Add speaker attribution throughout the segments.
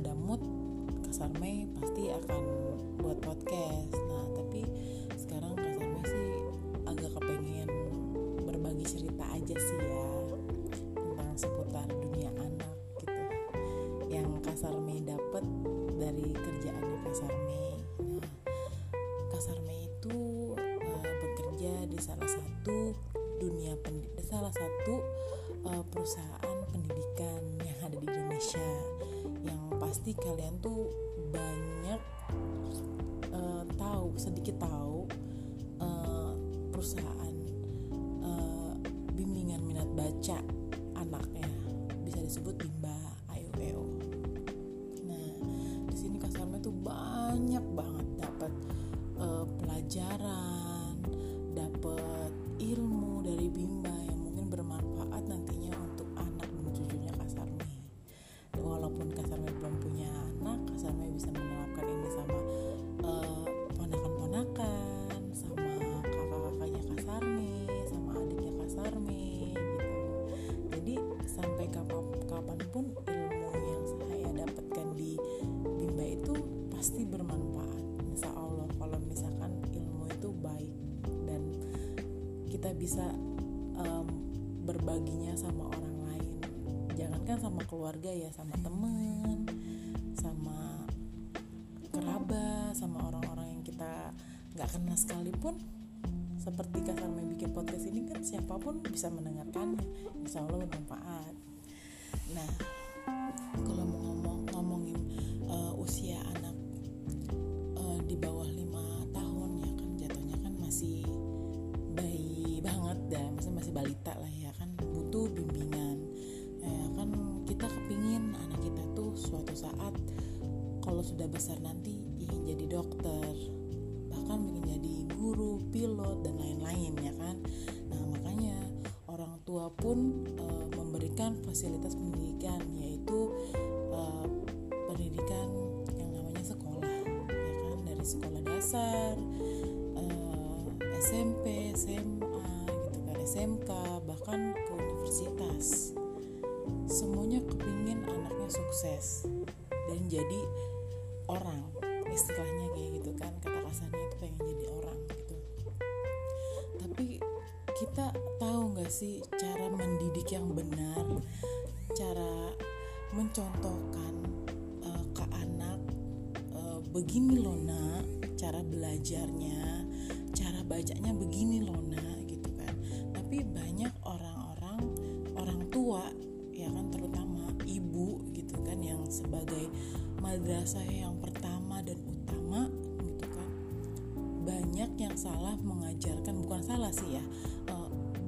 Speaker 1: ada mood Kak Sarmai pasti akan buat podcast. Nah tapi sekarang Kak Sarmai sih agak kepengen berbagi cerita aja sih ya tentang seputar dunia anak gitu. Yang Kak Sarmai dapet dari kerjaannya Kak Sarmai nah Kak Sarmai itu uh, bekerja di salah satu dunia pendidik salah satu uh, perusahaan pendidikan yang ada di Indonesia yang pasti kalian tuh banyak uh, tahu sedikit tahu uh, perusahaan uh, bimbingan minat baca anaknya. Bisa disebut bimba kita bisa um, berbaginya sama orang lain. Jangankan sama keluarga ya sama temen sama kerabat sama orang-orang yang kita nggak kenal sekalipun. Seperti kata Sarma bikin podcast ini kan siapa pun bisa mendengarkannya insya Allah bermanfaat. Nah sukses dan jadi orang istilahnya kayak gitu kan kata kasarnya itu pengen jadi orang gitu. Tapi kita tahu nggak sih cara mendidik yang benar cara mencontohkan uh, ke anak uh, begini loh nak cara belajarnya cara bacanya begini madrasah yang pertama dan utama gitu kan. Banyak yang salah mengajarkan bukan salah sih ya. E,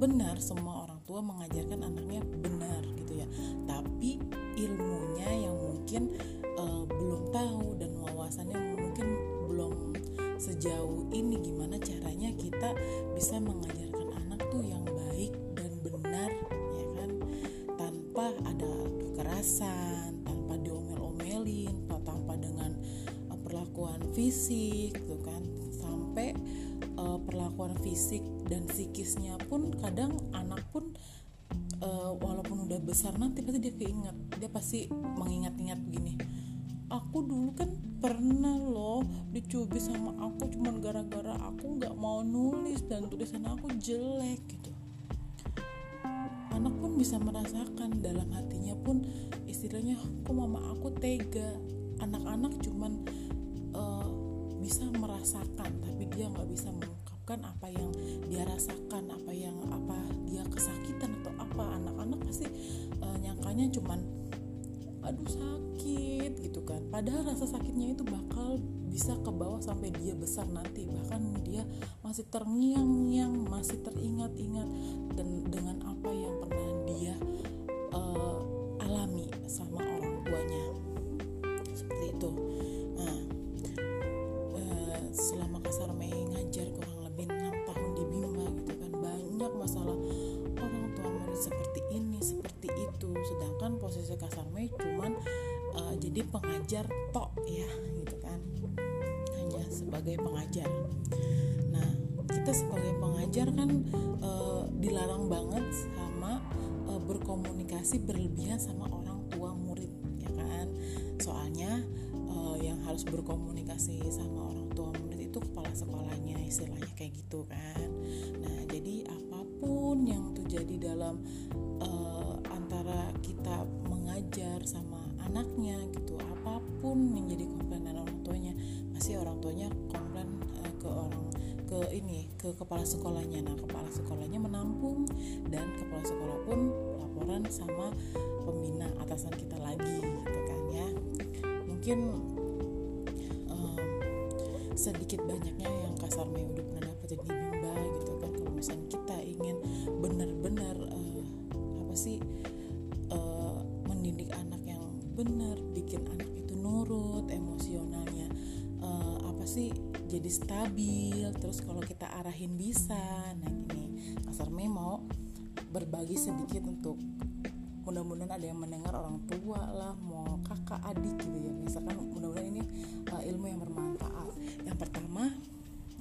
Speaker 1: benar semua orang tua mengajarkan anaknya benar gitu ya. Tapi ilmunya yang mungkin kekerasan tanpa diomel-omelin tanpa dengan uh, perlakuan fisik gitu kan. Sampai uh, perlakuan fisik dan psikisnya pun kadang anak pun uh, walaupun udah besar nanti pasti dia keinget. Dia pasti mengingat-ingat begini aku dulu kan pernah loh dicubit sama aku cuman gara-gara aku nggak mau nulis dan tulisan aku jelek gitu bisa merasakan. Dalam hatinya pun istilahnya kok mama aku tega? Anak-anak cuman uh, bisa merasakan tapi dia nggak bisa mengungkapkan apa yang dia rasakan apa yang apa dia kesakitan atau apa. Anak-anak pasti uh, nyangkanya cuman aduh sakit gitu kan. Padahal rasa sakitnya itu bakal bisa ke bawah sampai dia besar nanti. Bahkan dia masih terngiang-ngiang masih teringat-ingat dan dengan apa yang pernah dia uh, alami sama orang tuanya. Seperti itu. Nah uh, kasar Mei ngajar kurang lebih enam tahun di Bimba gitu kan banyak masalah orang tua murid seperti ini seperti itu. Sedangkan posisi kasar Mei jadi pengajar tok ya gitu kan. Hanya sebagai pengajar. Nah kita sebagai pengajar kan uh, dilarang banget sama uh, berkomunikasi berlebihan sama orang tua murid ya kan. Soalnya uh, yang harus berkomunikasi sama orang tua murid itu kepala sekolahnya istilahnya kayak gitu kan. Nah jadi apa pun yang terjadi dalam uh, antara kita mengajar sama anaknya gitu. Apa pun yang jadi komplainan orang tuanya pasti orang tuanya komplain uh, ke orang ke ini ke kepala sekolahnya. Nah kepala sekolahnya menampung dan kepala sekolah pun laporan sama pembina atasan kita lagi gitu kan ya. Mungkin um, sedikit banyaknya yang kasar Mei udah pernah dapetin di gitu kan. Kalau misalnya kita ingin benar-benar uh, apa sih benar bikin anak itu nurut emosionalnya uh, apa sih jadi stabil. Terus kalau kita arahin bisa nah gini Kasar Mei mau berbagi sedikit untuk mudah-mudahan ada yang mendengar orang tua lah mau kakak adik gitu ya. Misalkan mudah-mudahan ini uh, ilmu yang bermanfaat. Yang pertama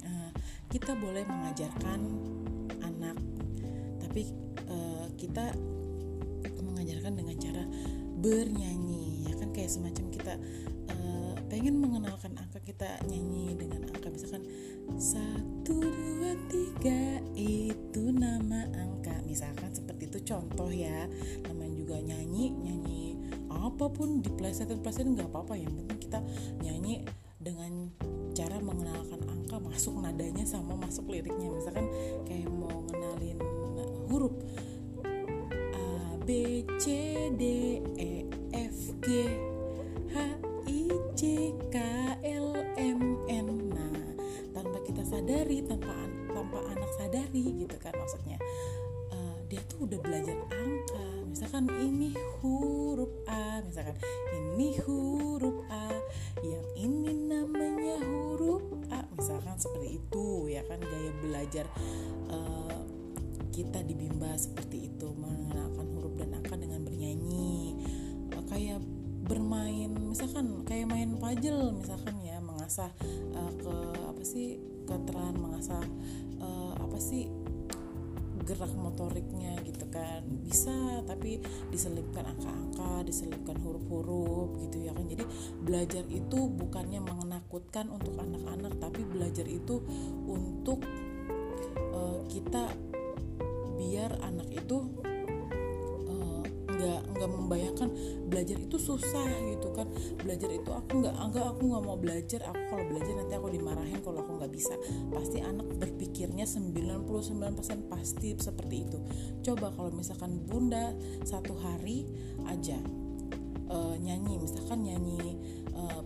Speaker 1: uh, kita boleh mengajarkan anak tapi uh, kita mengajarkan dengan cara bernyanyi kayak semacam kita uh, pengen mengenalkan angka kita nyanyi dengan angka misalkan satu dua tiga itu nama angka. Misalkan seperti itu contoh ya namanya juga nyanyi nyanyi apa pun di plesetin plesetin nggak apa-apa yang penting kita nyanyi dengan cara mengenalkan angka masuk nadanya sama masuk liriknya. Misalkan kayak mau ngenalin huruf A B C D E F G tanpa anak sadari gitu kan maksudnya. Uh, dia tuh udah belajar angka misalkan ini huruf A misalkan ini huruf A yang ini namanya huruf A misalkan seperti itu ya kan gaya belajar uh, kita di bimba seperti itu mengenalkan huruf dan angka dengan bernyanyi uh, kayak bermain misalkan kayak main puzzle misalkan ya mengasah uh, ke apa sih keterangan mengasah uh, apa sih gerak motoriknya gitu kan. Bisa tapi diselipkan angka-angka diselipkan huruf-huruf gitu ya kan. Jadi belajar itu bukannya menakutkan untuk anak-anak tapi belajar itu untuk uh, kita biar anak itu nggak nggak membayangkan belajar itu susah gitu kan. Belajar itu aku nggak enggak aku nggak mau belajar. Aku kalau belajar nanti aku dimarahin kalau aku nggak bisa. Pasti anak berpikirnya 99% pasti seperti itu. Coba kalau misalkan bunda satu hari aja uh, nyanyi misalkan nyanyi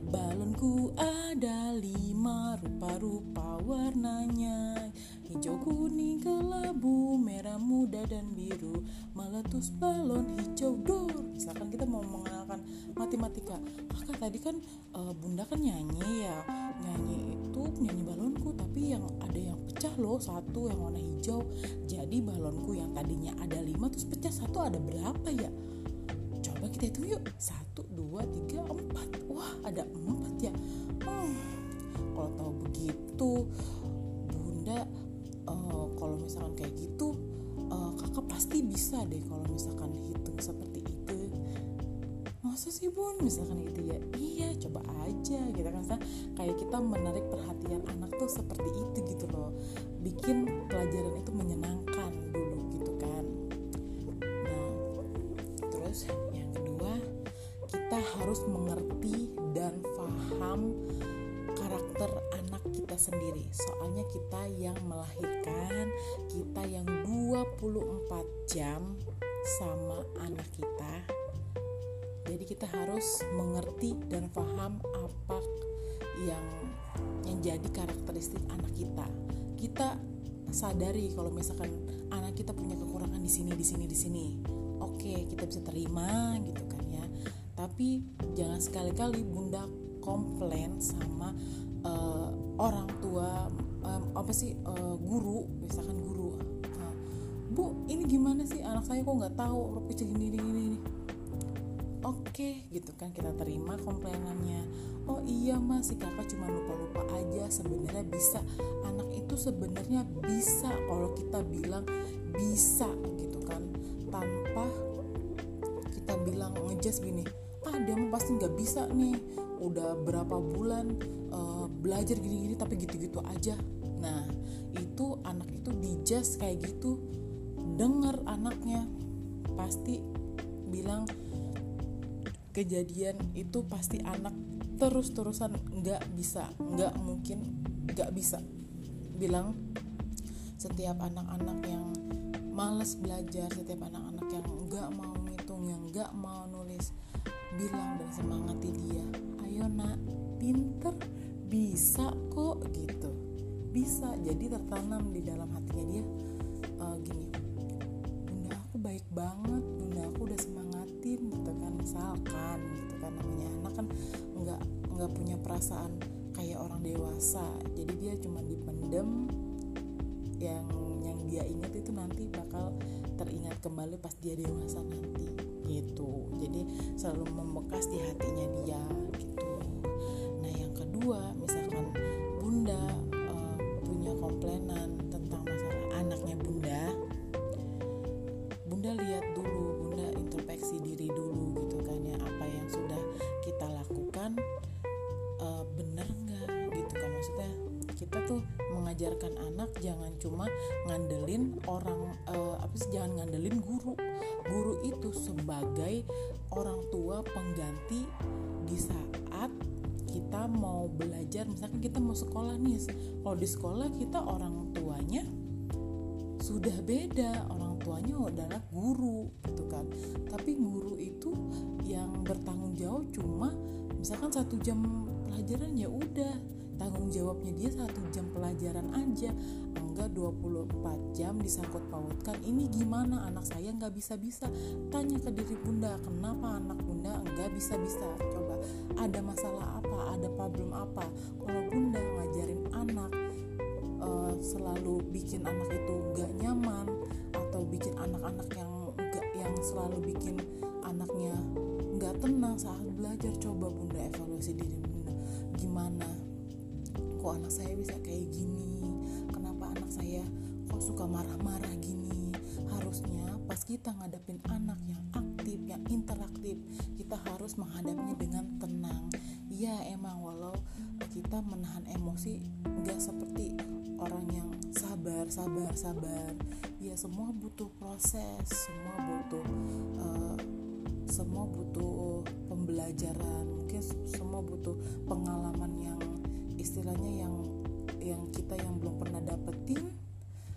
Speaker 1: balonku ada lima rupa-rupa warnanya. Hijau kuning kelabu merah muda dan biru. Meletus balon hijau dor misalkan kita mau mengenalkan matematika. Kakak tadi kan uh, bunda kan nyanyi ya. Nyanyi itu nyanyi balonku tapi yang ada yang pecah loh. Satu yang warna hijau. Jadi balonku yang tadinya ada lima terus pecah. Satu ada berapa ya kita hitung yuk. Satu dua tiga empat. Wah ada empat ya. Hmm, kalau tahu begitu bunda uh, kalau misalkan kayak gitu uh, kakak pasti bisa deh kalau misalkan hitung seperti itu. Masa sih bun misalkan gitu ya? Iya coba aja gitu kan kayak kita menarik perhatian anak tuh seperti itu gitu loh. Bikin pelajaran itu menyenangkan harus mengerti dan paham karakter anak kita sendiri. Soalnya kita yang melahirkan kita yang 24 jam sama anak kita. Jadi kita harus mengerti dan paham apa yang yang jadi karakteristik anak kita. Kita sadari kalau misalkan anak kita punya kekurangan di sini di sini di sini. Oke kita bisa terima gitu kan ya tapi jangan sekali-kali bunda komplain sama uh, orang tua um, apa sih uh, guru misalkan guru. Uh, bu ini gimana sih? Anak saya kok nggak tahu kecil gini gini gini oke okay, gitu kan kita terima komplainannya. Oh iya mas si kakak cuma lupa-lupa aja sebenarnya bisa. Anak itu sebenarnya bisa kalau kita bilang bisa gitu kan. Tanpa kita bilang ngejudge gini ah dia mah pasti nggak bisa nih. Udah berapa bulan uh, belajar gini-gini tapi gitu-gitu aja. Nah itu anak itu dijudge kayak gitu. Denger anaknya pasti bilang kejadian itu pasti anak terus-terusan nggak bisa nggak mungkin nggak bisa. Bilang setiap anak-anak yang males belajar setiap anak-anak yang nggak mau ngitung yang nggak mau bilang dan semangati dia ayo nak pinter bisa kok gitu. Bisa jadi tertanam di dalam hatinya dia uh, gini bunda aku baik banget bunda aku udah semangatin gitu kan misalkan gitu kan namanya anak kan nggak nggak punya perasaan kayak orang dewasa. Jadi dia cuma dipendem yang dia ingat itu nanti bakal teringat kembali pas dia dewasa nanti gitu. Jadi selalu membekas di hatinya dia gitu tanggung jawabnya dia satu jam pelajaran aja. Enggak 24 jam disangkut pautkan. Ini gimana? Anak saya nggak bisa-bisa. Tanya ke diri bunda kenapa anak bunda nggak bisa-bisa? Coba ada masalah apa? Ada problem apa? Kalau bunda ngajarin anak uh, selalu bikin anak itu nggak nyaman atau bikin anak-anak yang enggak yang selalu bikin anaknya nggak tenang saat belajar coba bunda evaluasi diri bunda. Gimana kok anak saya bisa kayak gini? Kenapa anak saya kok suka marah-marah gini? Harusnya pas kita ngadepin anak yang aktif yang interaktif kita harus menghadapinya dengan tenang. Ya emang walau kita menahan emosi nggak seperti orang yang sabar sabar sabar. Ya semua butuh proses semua butuh uh, semua butuh pembelajaran mungkin semua butuh pengalaman yang istilahnya yang yang kita yang belum pernah dapetin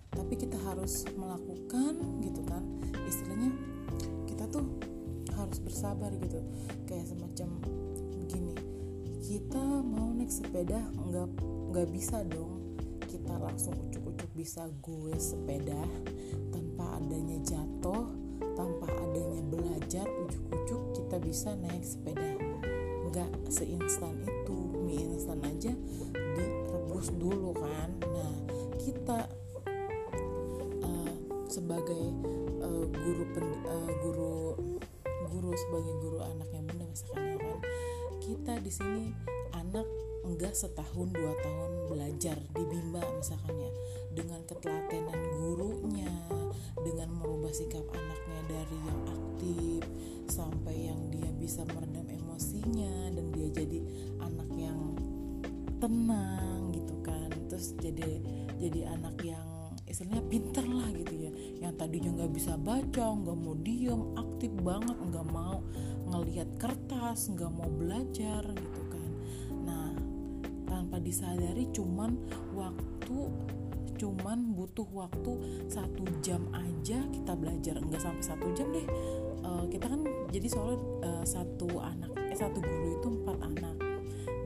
Speaker 1: tapi kita harus melakukan gitu kan. Istilahnya kita tuh harus bersabar gitu. Kayak semacam begini kita mau naik sepeda nggak nggak bisa dong. Kita langsung ucuk-ucuk bisa gue sepeda tanpa adanya jatuh tanpa adanya belajar ujuk-ujuk kita bisa naik sepeda nggak seinstan itu mie instan aja direbus dulu kan. Nah kita uh, sebagai uh, guru pen, uh, guru guru sebagai guru anaknya bunda misalkan ya kan kita di sini anak enggak setahun dua tahun belajar di bimba misalkan ya. Dengan ketelatenan gurunya dengan merubah sikap anaknya dari yang aktif sampai yang dia bisa meredam emosinya dan dia jadi anak yang tenang gitu kan. Terus jadi jadi anak yang istilahnya pinter lah gitu ya. Yang tadinya nggak bisa baca nggak mau diem aktif banget nggak mau ngelihat kertas nggak mau belajar gitu kan. Nah tanpa disadari cuman waktu cuman butuh waktu satu jam aja kita belajar. Nggak sampai satu jam deh. Uh, kita kan jadi soalnya uh, satu anak satu guru itu empat anak.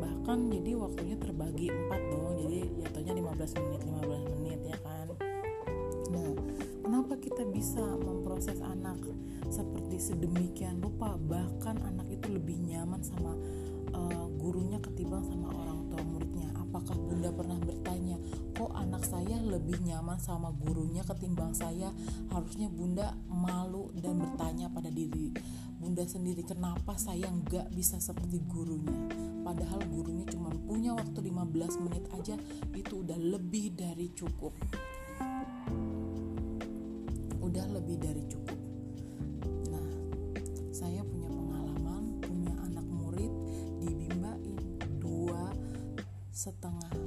Speaker 1: Bahkan jadi waktunya terbagi empat dong jadi jatuhnya 15 menit 15 menit ya kan? Nah kenapa kita bisa mempro memproses anak seperti sedemikian rupa? Bahkan anak itu lebih nyaman sama uh, gurunya ketimbang sama orang tua muridnya. Apakah bunda pernah kok anak saya lebih nyaman sama gurunya ketimbang saya? Harusnya bunda malu dan bertanya pada diri. Bunda sendiri kenapa saya nggak bisa seperti gurunya? Padahal gurunya cuma punya waktu 15 menit aja itu udah lebih dari cukup. Udah lebih dari cukup. Nah saya punya pengalaman punya anak murid dibimbain dua setengah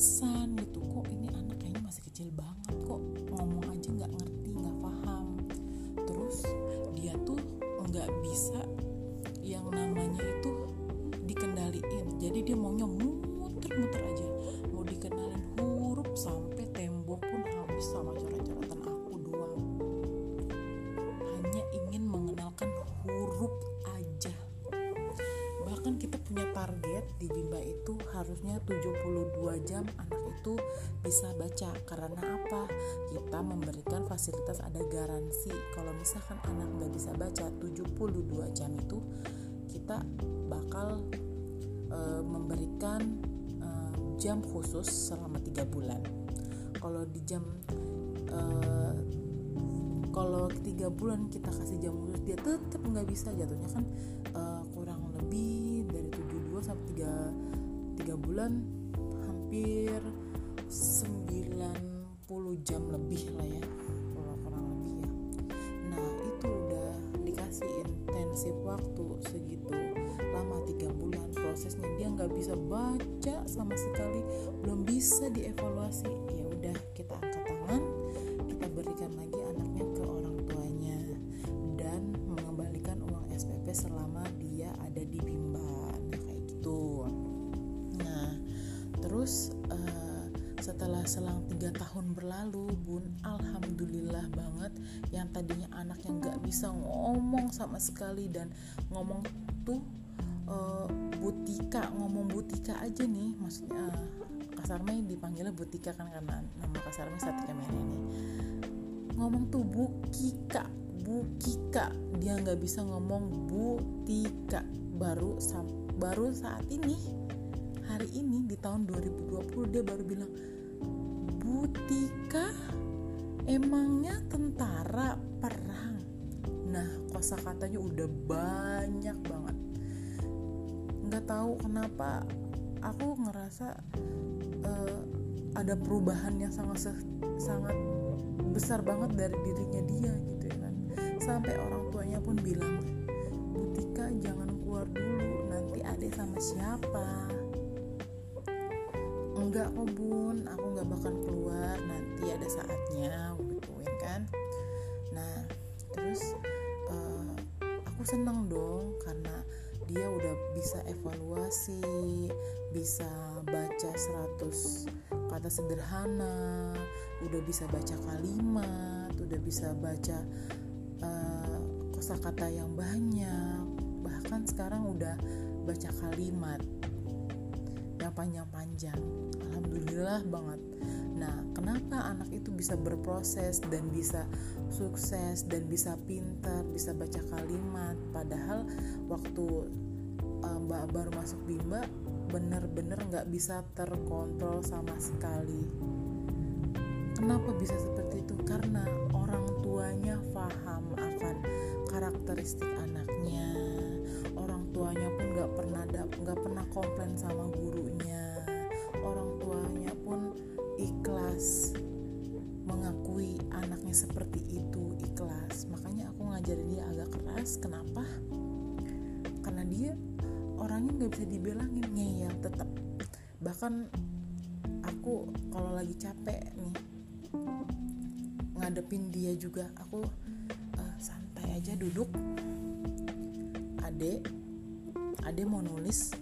Speaker 1: pantesan gitu kok ini anak kayaknya masih kecil banget 72 jam anak itu bisa baca. Karena apa? Kita memberikan fasilitas ada garansi. Kalau misalkan anak nggak bisa baca 72 jam itu kita bakal e, memberikan e, jam khusus selama tiga bulan. Kalau di jam e, kalau tiga bulan kita kasih jam khusus dia tetap nggak bisa jatuhnya kan uh, bulan hampir 90 jam lebih lah ya kurang lebih ya. Nah itu udah dikasih intensif waktu segitu lama tiga bulan prosesnya. Dia nggak bisa baca sama sekali belum bisa dievaluasi. Ya udah kita angkat sekali dan ngomong tuh uh, butika ngomong butika aja nih maksudnya uh, kasarnya dipanggilnya butika kan karena nama kasarnya Satika Mene nih. Ngomong tuh bukika bukika. Dia nggak bisa ngomong butika. Baru baru saat ini hari ini di tahun 2020 dia baru bilang butika emangnya tentara nah kosakatanya udah banyak banget. Nggak tahu kenapa aku ngerasa uh, ada perubahan yang sangat sangat besar banget dari dirinya dia gitu ya kan. Sampai orang tuanya pun bilang Butika jangan keluar dulu nanti adek sama siapa. Enggak kok bun aku nggak bakal keluar nanti ada saatnya seneng dong karena dia udah bisa evaluasi bisa baca 100 kata sederhana udah bisa baca kalimat udah bisa baca uh, kosakata yang banyak bahkan sekarang udah baca kalimat. Yang panjang-panjang alhamdulillah banget. Nah kenapa anak itu bisa berproses dan bisa sukses dan bisa pintar bisa baca kalimat? Padahal waktu uh, mbak baru masuk bimba bener-bener nggak bisa terkontrol sama sekali. Kenapa bisa seperti itu? Karena orang tuanya paham akan karakteristik anaknya. Orang tuanya pun nggak pernah nggak pernah komplain sama gurunya ikhlas mengakui anaknya seperti itu ikhlas. Makanya aku ngajarin dia agak keras kenapa? Karena dia orangnya nggak bisa dibilangin ngeyel tetap bahkan aku kalau lagi capek nih ngadepin dia juga aku uh, santai aja duduk. Adek adek mau nulis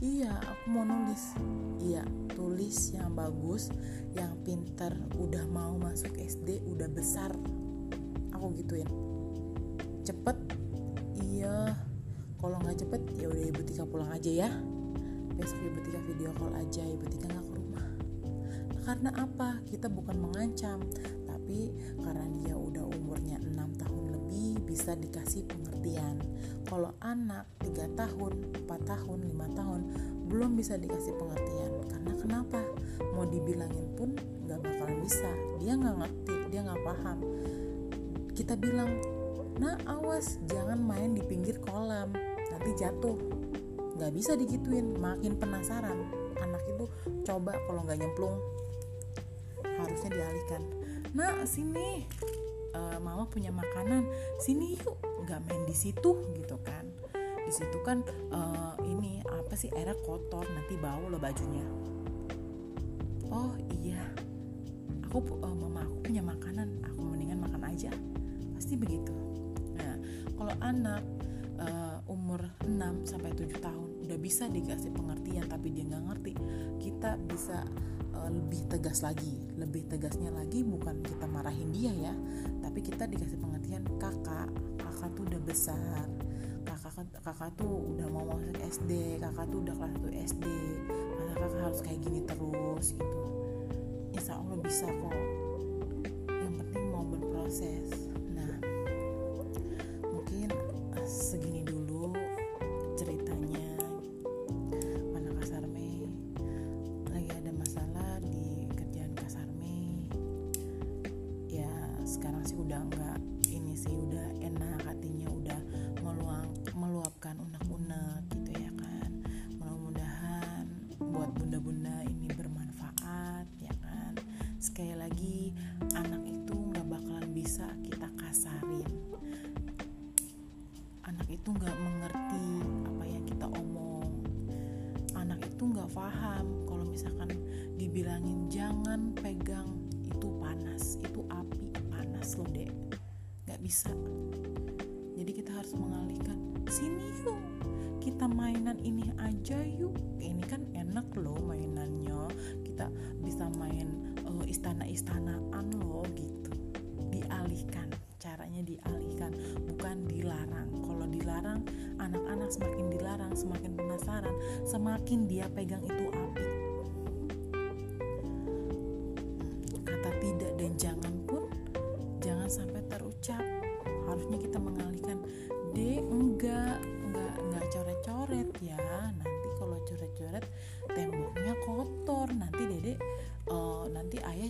Speaker 1: iya aku mau nulis. Iya tulis yang bagus yang pintar udah mau masuk SD udah besar. Aku gituin. Cepet? Iya. Kalau nggak cepet ya udah ibu Tika pulang aja ya. Besok ibu Tika video call aja ibu Tika nggak ke rumah. Karena apa? Kita bukan mengancam. Tapi karena dia udah umurnya 6 tahun bisa dikasih pengertian. Kalau anak 3 tahun 4 tahun 5 tahun belum bisa dikasih pengertian. Karena kenapa? Mau dibilangin pun nggak bakalan bisa. Dia nggak ngerti dia nggak paham. Kita bilang nah awas jangan main di pinggir kolam. Nanti jatuh. Nggak bisa digituin. Makin penasaran. Anak itu coba kalau nggak nyemplung. Harusnya dialihkan. Nah sini uh, mama punya makanan sini yuk nggak main di situ gitu kan. Di situ kan uh, ini apa sih airnya kotor nanti bau lo bajunya. Oh iya aku uh, mama aku punya makanan aku mendingan makan aja. Pasti begitu. Kalau anak uh, umur 6 sampai 7 tahun udah bisa dikasih pengertian tapi dia nggak ngerti kita bisa lebih tegas lagi lebih tegasnya lagi bukan kita marahin dia ya tapi kita dikasih pengertian kakak kakak tuh udah besar kakak kakak tuh udah mau masuk SD kakak tuh udah kelas 1 SD masa kakak harus kayak gini terus gitu? Insya Allah bisa kok kita mainan ini aja yuk. Ini kan enak loh mainannya. Kita bisa main uh, istana-istanaan loh gitu. Dialihkan caranya dialihkan bukan dilarang. Kalau dilarang anak-anak semakin dilarang semakin penasaran semakin dia pegang itu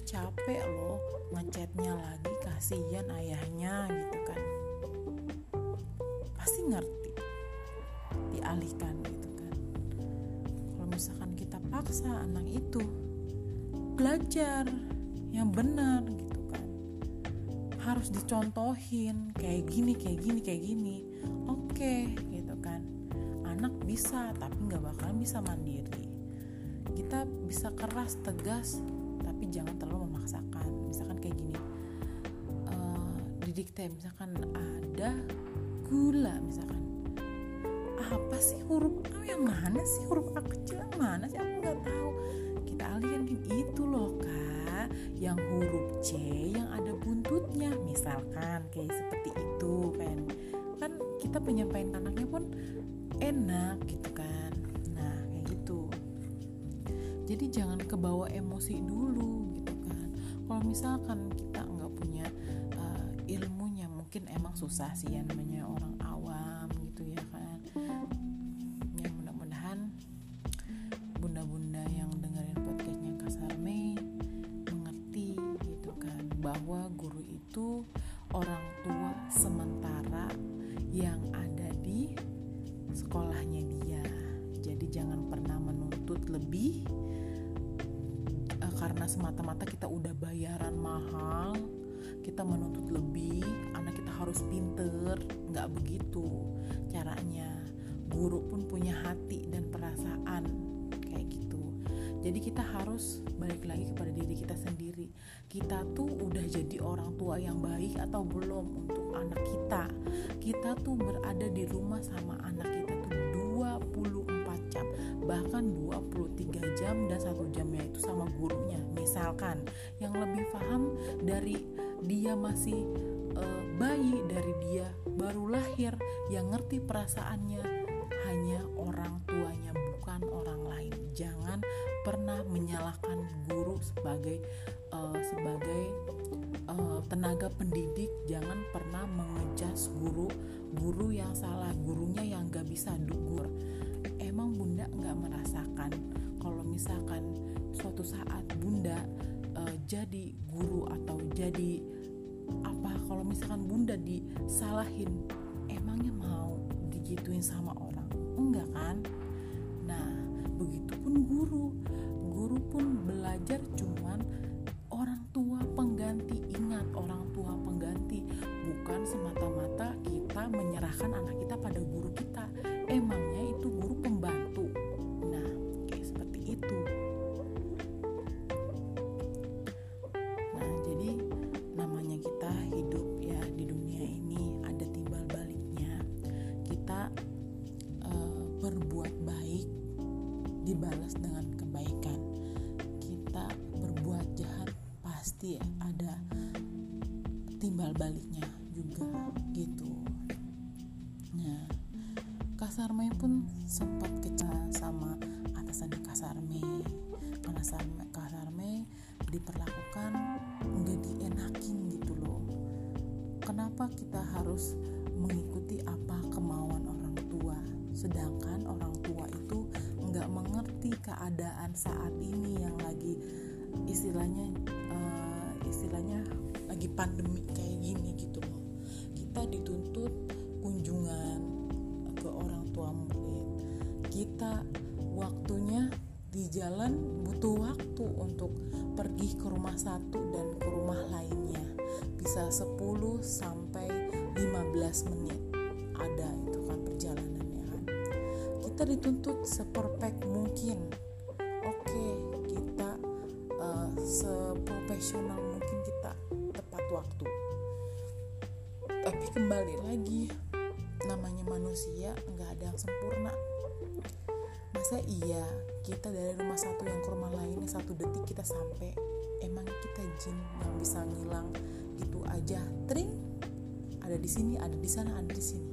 Speaker 1: capek loh ngecatnya lagi kasihan ayahnya gitu kan. Pasti ngerti dialihkan gitu kan. Kalau misalkan kita paksa anak itu belajar yang benar gitu kan. Harus dicontohin kayak gini kayak gini kayak gini. Oke okay, gitu kan. Anak bisa tapi nggak bakalan bisa mandiri. Kita bisa keras tegas tapi jangan terlalu memaksakan. Misalkan kayak gini uh, didikte misalkan ada gula misalkan. Apa sih huruf A yang mana sih? Huruf A kecil yang mana sih? Aku nggak tahu. Kita alihkan itu loh kan yang huruf C yang ada buntutnya. Misalkan kayak seperti itu kan. Kan kita penyampaian anaknya pun enak kebawa emosi dulu gitu kan. Kalau misalkan kita nggak punya uh, ilmunya mungkin emang susah sih ya namanya orang awam gitu ya kan harus balik lagi kepada diri kita sendiri. Kita tuh udah jadi orang tua yang baik atau belum untuk anak kita? Kita tuh berada di rumah sama anak kita tuh 24 jam bahkan 23 jam dan satu jamnya itu sama gurunya. Misalkan yang lebih paham dari dia masih uh, bayi dari dia baru lahir yang ngerti perasaannya hanya orang tuanya sebagai uh, sebagai uh, tenaga pendidik jangan pernah mengejas guru guru yang salah gurunya yang gak bisa dugur emang bunda nggak merasakan kalau misalkan suatu saat bunda uh, jadi guru atau jadi apa kalau misalkan bunda disalahin emangnya mau digituin sama orang? Enggak kan? Nah begitupun guru guru pun belajar cuman pasti ada timbal baliknya juga gitu. Nah Kasarme pun sempat kecil sama atasannya Kasarme karena Kasarme diperlakukan nggak dienakin gitu loh. Kenapa kita harus mengikuti apa kemauan orang tua? Sedangkan orang tua itu nggak mengerti keadaan saat ini pandemi kayak gini gitu loh. Kita dituntut kunjungan ke orang tua murid. Kita waktunya di jalan butuh waktu untuk pergi ke rumah satu dan ke rumah lainnya. Bisa 10 sampai 15 menit. Ada itu kan perjalanannya kan. Kita dituntut seperfect mungkin. Oke kita uh, seprofesional waktu. Tapi kembali lagi namanya manusia nggak ada yang sempurna. Masa iya kita dari rumah satu yang ke rumah lainnya satu detik kita sampai emang kita jin yang bisa ngilang gitu aja? Tring ada di sini ada di sana ada di sini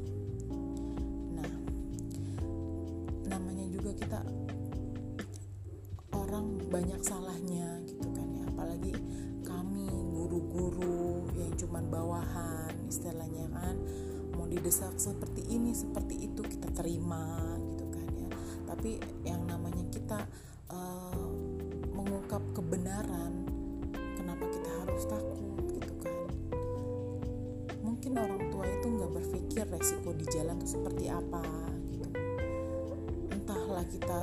Speaker 1: entahlah kita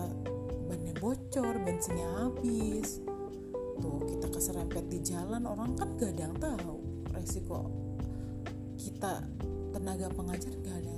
Speaker 1: bannya bocor bensinnya habis tuh kita keserempet di jalan orang kan gak ada yang tahu. Resiko kita tenaga pengajar gak ada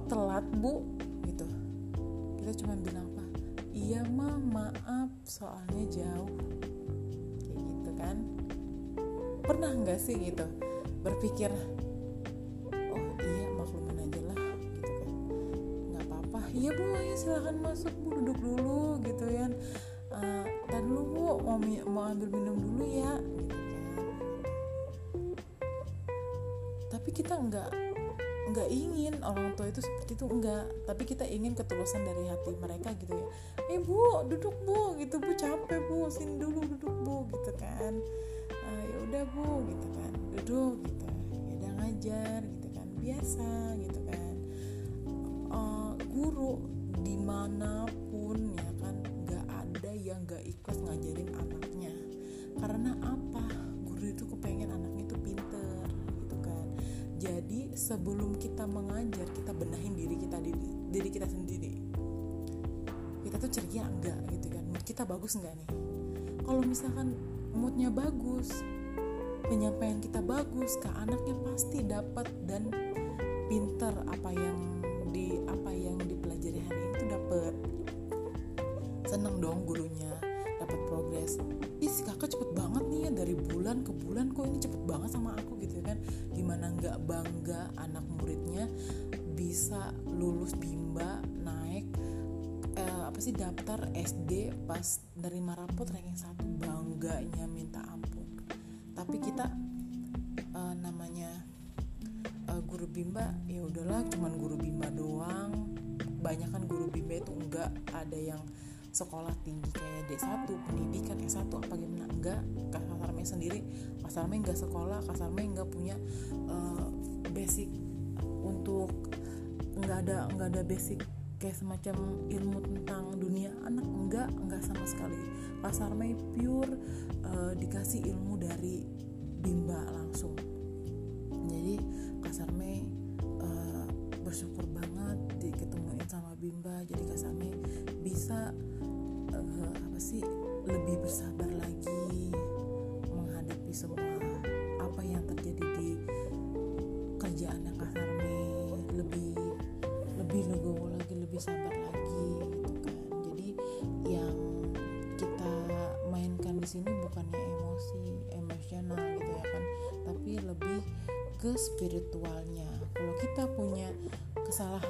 Speaker 1: kok telat bu? Gitu. Kita cuma bilang apa iya ma maaf soalnya jauh. Kayak gitu kan. Pernah nggak sih gitu berpikir oh iya maklumin aja lah gitu kan. Nggak apa-apa. Iya bu ya silahkan masuk bu duduk dulu gitu kan. Uh, dulu bu mau mau ambil minum dulu ya gitu kan. Tapi kita nggak nggak ingin orang tua itu seperti itu enggak tapi kita ingin ketulusan dari hati mereka gitu ya. Eh bu duduk bu gitu. Bu capek bu. Sini dulu duduk bu gitu kan. Uh, ya udah bu gitu kan. Duduk gitu. Ya ngajar gitu kan. Biasa gitu kan. Uh, guru di mana pun ya kan nggak ada yang nggak ikhlas ngajarin anaknya. Karena apa sebelum kita mengajar kita benahin diri kita diri, diri kita sendiri. Kita tuh ceria enggak gitu kan? Mood kita bagus enggak nih? Kalau misalkan moodnya bagus penyampaian kita bagus ke anaknya pasti dapat dan pinter apa yang di apa yang dipelajari hari itu dapat. Seneng dong gurunya dapat progres. Ih si kakak cepet banget nih ya dari bulan ke bulan kok ini cepet banget sama aku gitu kan gimana nggak bangga anak muridnya bisa lulus bimba naik eh, apa sih daftar SD pas dari marapot ranking satu. Bangganya minta ampun. Tapi kita uh, namanya uh, guru bimba ya udahlah cuman guru bimba doang. Banyak kan guru bimba itu enggak. Ada yang sekolah tinggi kayak D1 pendidikan S1 apa gimana? Enggak Kasarme sendiri Kasarme enggak sekolah Kasarme enggak punya uh, basic untuk enggak ada enggak ada basic kayak semacam ilmu tentang dunia anak enggak enggak sama sekali. Kasarme pure uh, dikasih ilmu dari bimba langsung. Jadi Kasarme uh, bersyukur banget diketemuin sama bimba jadi Kasarme bisa uh, apa sih lebih bersabar lagi menghadapi semua apa yang terjadi di kerjaan yang Kasarme lebih lebih legowo lagi lebih sabar lagi gitu kan. Jadi yang kita mainkan di sini bukannya emosi emosional gitu ya kan tapi lebih ke spiritualnya. Kalau kita punya kesalahan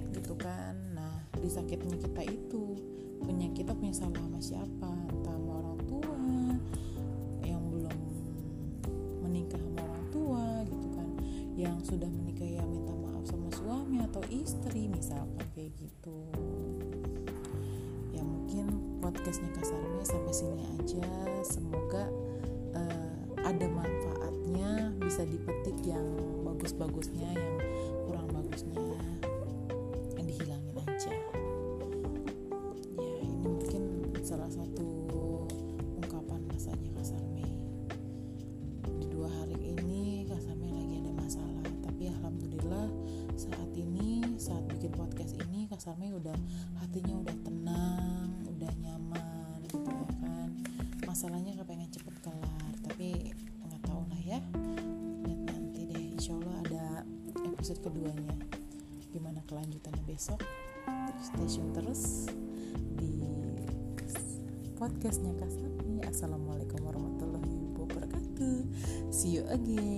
Speaker 1: sakit gitu kan. Nah di sakitnya kita itu punya kita punya salah sama siapa? Entah sama orang tua yang belum menikah sama orang tua gitu kan. Yang sudah menikah ya minta maaf sama suami atau istri misalkan kayak gitu. Ya mungkin podcastnya kasarnya sampai sini aja. Semoga uh, ada manfaatnya bisa dipetik yang bagus-bagusnya episode keduanya. Gimana kelanjutannya besok? Stay tune terus di podcastnya Kasarmi Assalamualaikum warahmatullahi wabarakatuh. See you again